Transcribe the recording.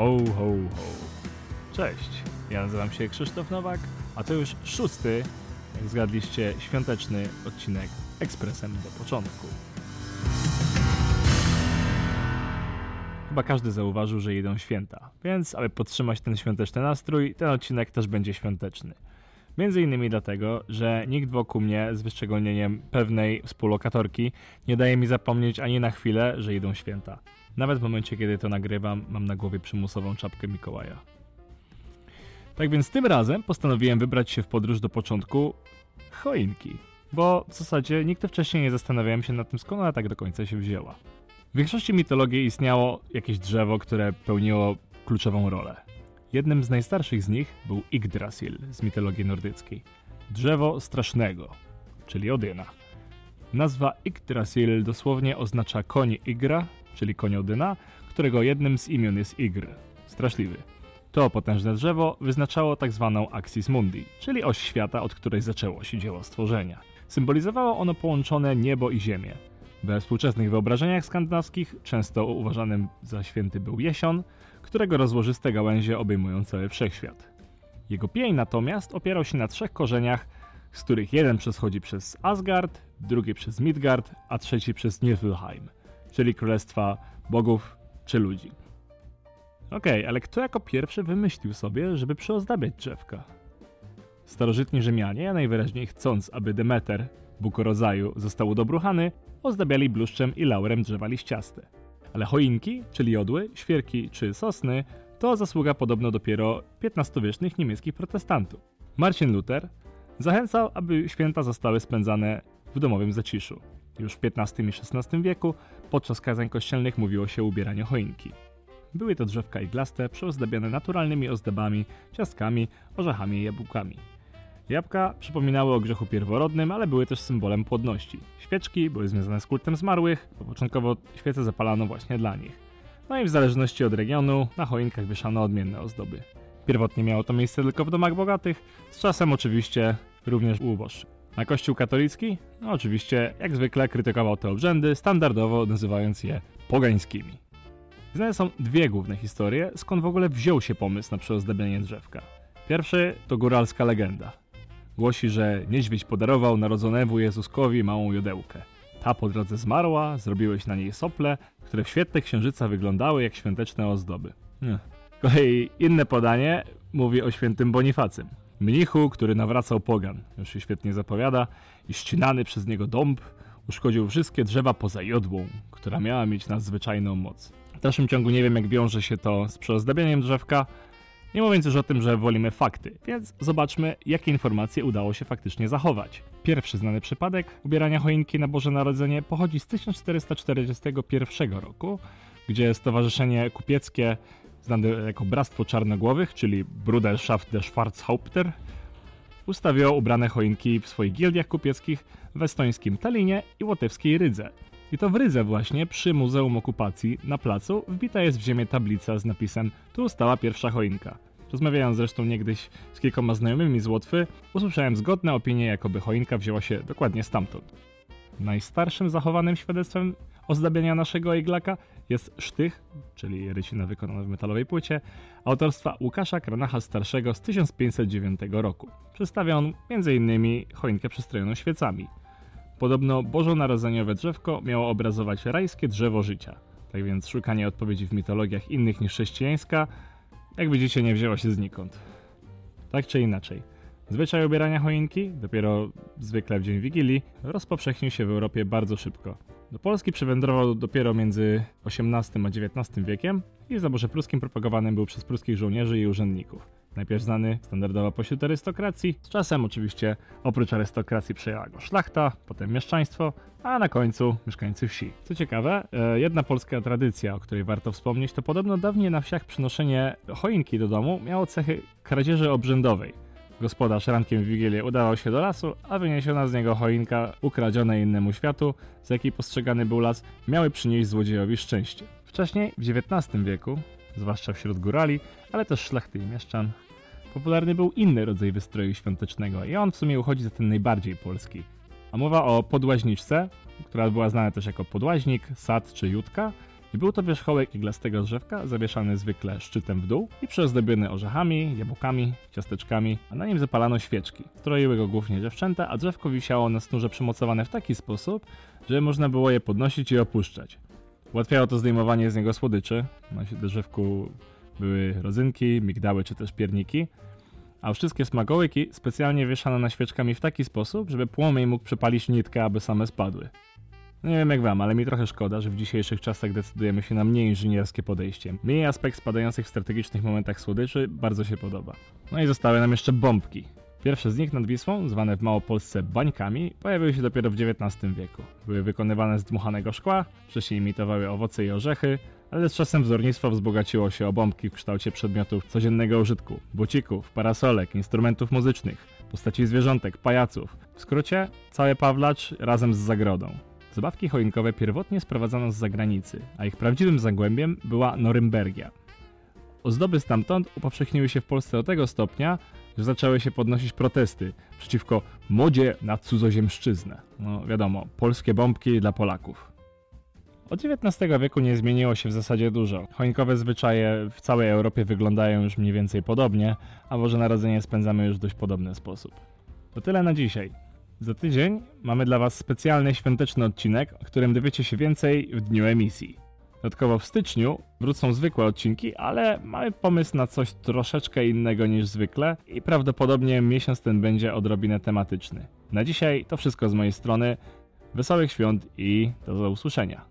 Ho, ho, ho. Cześć, ja nazywam się Krzysztof Nowak, a to już szósty, jak zgadliście, świąteczny odcinek Ekspresem do początku. Chyba każdy zauważył, że idą święta, więc aby podtrzymać ten świąteczny nastrój, ten odcinek też będzie świąteczny. Między innymi dlatego, że nikt wokół mnie, z wyszczególnieniem pewnej współlokatorki, nie daje mi zapomnieć ani na chwilę, że idą święta. Nawet w momencie, kiedy to nagrywam, mam na głowie przymusową czapkę Mikołaja. Tak więc tym razem postanowiłem wybrać się w podróż do początku choinki, bo w zasadzie nigdy wcześniej nie zastanawiałem się nad tym, skąd ona tak do końca się wzięła. W większości mitologii istniało jakieś drzewo, które pełniło kluczową rolę. Jednym z najstarszych z nich był Yggdrasil z mitologii nordyckiej. Drzewo strasznego, czyli Odyna. Nazwa Yggdrasil dosłownie oznacza koń Igra, czyli koń Odyna, którego jednym z imion jest Igr, straszliwy. To potężne drzewo wyznaczało tak zwaną Axis Mundi, czyli oś świata, od której zaczęło się dzieło stworzenia. Symbolizowało ono połączone niebo i ziemię. We współczesnych wyobrażeniach skandynawskich często uważanym za święty był jesion, którego rozłożyste gałęzie obejmują cały wszechświat. Jego pień natomiast opierał się na trzech korzeniach, z których jeden przechodzi przez Asgard, drugi przez Midgard, a trzeci przez Niflheim, czyli królestwa bogów czy ludzi. Okej, okay, ale kto jako pierwszy wymyślił sobie, żeby przyozdabiać drzewka? Starożytni Rzymianie, najwyraźniej chcąc, aby Demeter, Bóg rodzaju, został udobruchany, ozdabiali bluszczem i laurem drzewa liściaste. Ale choinki, czyli jodły, świerki czy sosny, to zasługa podobno dopiero XV-wiecznych niemieckich protestantów. Marcin Luther zachęcał, aby święta zostały spędzane w domowym zaciszu. Już w XV i XVI wieku podczas kazań kościelnych mówiło się o ubieraniu choinki. Były to drzewka iglaste, przyozdabiane naturalnymi ozdobami, ciastkami, orzechami i jabłkami. Jabłka przypominały o grzechu pierworodnym, ale były też symbolem płodności. Świeczki były związane z kultem zmarłych, bo początkowo świece zapalano właśnie dla nich. No i w zależności od regionu na choinkach wieszano odmienne ozdoby. Pierwotnie miało to miejsce tylko w domach bogatych, z czasem oczywiście również u uboższych. A kościół katolicki? No oczywiście, jak zwykle krytykował te obrzędy, standardowo nazywając je pogańskimi. Znane są dwie główne historie, skąd w ogóle wziął się pomysł na przeozdabianie drzewka. Pierwszy to góralska legenda. Głosi, że niedźwiedź podarował narodzonemu Jezuskowi małą jodełkę. Ta po drodze zmarła, zrobiłeś na niej sople, które w świetle księżyca wyglądały jak świąteczne ozdoby. Z kolei inne podanie mówi o świętym Bonifacym. Mnichu, który nawracał pogan, już się świetnie zapowiada, i ścinany przez niego dąb uszkodził wszystkie drzewa poza jodłą, która miała mieć nadzwyczajną moc. W dalszym ciągu nie wiem, jak wiąże się to z przeozdabianiem drzewka, nie mówiąc już o tym, że wolimy fakty, więc zobaczmy, jakie informacje udało się faktycznie zachować. Pierwszy znany przypadek ubierania choinki na Boże Narodzenie pochodzi z 1441 roku, gdzie Stowarzyszenie Kupieckie, znane jako Bractwo Czarnogłowych, czyli Bruderschaft der Schwarzhaupter, ustawiło ubrane choinki w swoich gildiach kupieckich w estońskim Talinie i łotewskiej Rydze. I to w Rydze właśnie, przy Muzeum Okupacji, na placu, wbita jest w ziemię tablica z napisem Tu stała pierwsza choinka. Rozmawiając zresztą niegdyś z kilkoma znajomymi z Łotwy, usłyszałem zgodne opinie, jakoby choinka wzięła się dokładnie stamtąd. Najstarszym zachowanym świadectwem ozdabiania naszego iglaka jest sztych, czyli rycina wykonana w metalowej płycie, autorstwa Łukasza Kranacha Starszego z 1509 roku. Przedstawia on m.in. choinkę przystrojoną świecami. Podobno bożonarodzeniowe drzewko miało obrazować rajskie drzewo życia. Tak więc szukanie odpowiedzi w mitologiach innych niż chrześcijańska, jak widzicie, nie wzięło się znikąd. Tak czy inaczej. Zwyczaj ubierania choinki, dopiero zwykle w dzień Wigilii, rozpowszechnił się w Europie bardzo szybko. Do Polski przywędrował dopiero między XVIII a XIX wiekiem i w zaborze pruskim propagowany był przez pruskich żołnierzy i urzędników. Najpierw znany standardowo pośród arystokracji, z czasem oczywiście oprócz arystokracji przejęła go szlachta, potem mieszczaństwo, a na końcu mieszkańcy wsi. Co ciekawe, e, jedna polska tradycja, o której warto wspomnieć, to podobno dawniej na wsiach przynoszenie choinki do domu miało cechy kradzieży obrzędowej. Gospodarz rankiem w Wigilię udawał się do lasu, a wyniesiona z niego choinka, ukradziona innemu światu, z jakiej postrzegany był las, miały przynieść złodziejowi szczęście. Wcześniej, w XIX wieku, zwłaszcza wśród górali, ale też szlachty i mieszczan, popularny był inny rodzaj wystroju świątecznego i on w sumie uchodzi za ten najbardziej polski. A mowa o podłaźniczce, która była znana też jako podłaźnik, sad czy jutka był to wierzchołek iglastego drzewka, zawieszany zwykle szczytem w dół i przyozdobiony orzechami, jabłkami, ciasteczkami, a na nim zapalano świeczki. Stroiły go głównie dziewczęta, a drzewko wisiało na sznurze przymocowane w taki sposób, że można było je podnosić i opuszczać. Ułatwiało to zdejmowanie z niego słodyczy. Na drzewku były rodzynki, migdały czy też pierniki, a wszystkie smakołyki specjalnie wieszano na świeczkami w taki sposób, żeby płomień mógł przepalić nitkę, aby same spadły. Nie wiem jak wam, ale mi trochę szkoda, że w dzisiejszych czasach decydujemy się na mniej inżynierskie podejście. Mi aspekt spadających w strategicznych momentach słodyczy bardzo się podoba. No i zostały nam jeszcze bombki. Pierwsze z nich nad Wisłą, zwane w Małopolsce bańkami, pojawiły się dopiero w XIX wieku. Były wykonywane z dmuchanego szkła, wcześniej imitowały owoce i orzechy, ale z czasem wzornictwo wzbogaciło się o bombki w kształcie przedmiotów codziennego użytku, bucików, parasolek, instrumentów muzycznych, postaci zwierzątek, pajaców. W skrócie, cały Pawlacz razem z zagrodą. Zabawki choinkowe pierwotnie sprowadzano z zagranicy, a ich prawdziwym zagłębiem była Norymbergia. Ozdoby stamtąd upowszechniły się w Polsce do tego stopnia, że zaczęły się podnosić protesty przeciwko modzie na cudzoziemszczyznę. No wiadomo, polskie bombki dla Polaków. Od XIX wieku nie zmieniło się w zasadzie dużo. Choinkowe zwyczaje w całej Europie wyglądają już mniej więcej podobnie, a Boże Narodzenie spędzamy już w dość podobny sposób. To tyle na dzisiaj. Za tydzień mamy dla Was specjalny świąteczny odcinek, o którym dowiecie się więcej w dniu emisji. Dodatkowo w styczniu wrócą zwykłe odcinki, ale mamy pomysł na coś troszeczkę innego niż zwykle i prawdopodobnie miesiąc ten będzie odrobinę tematyczny. Na dzisiaj to wszystko z mojej strony. Wesołych świąt i do usłyszenia.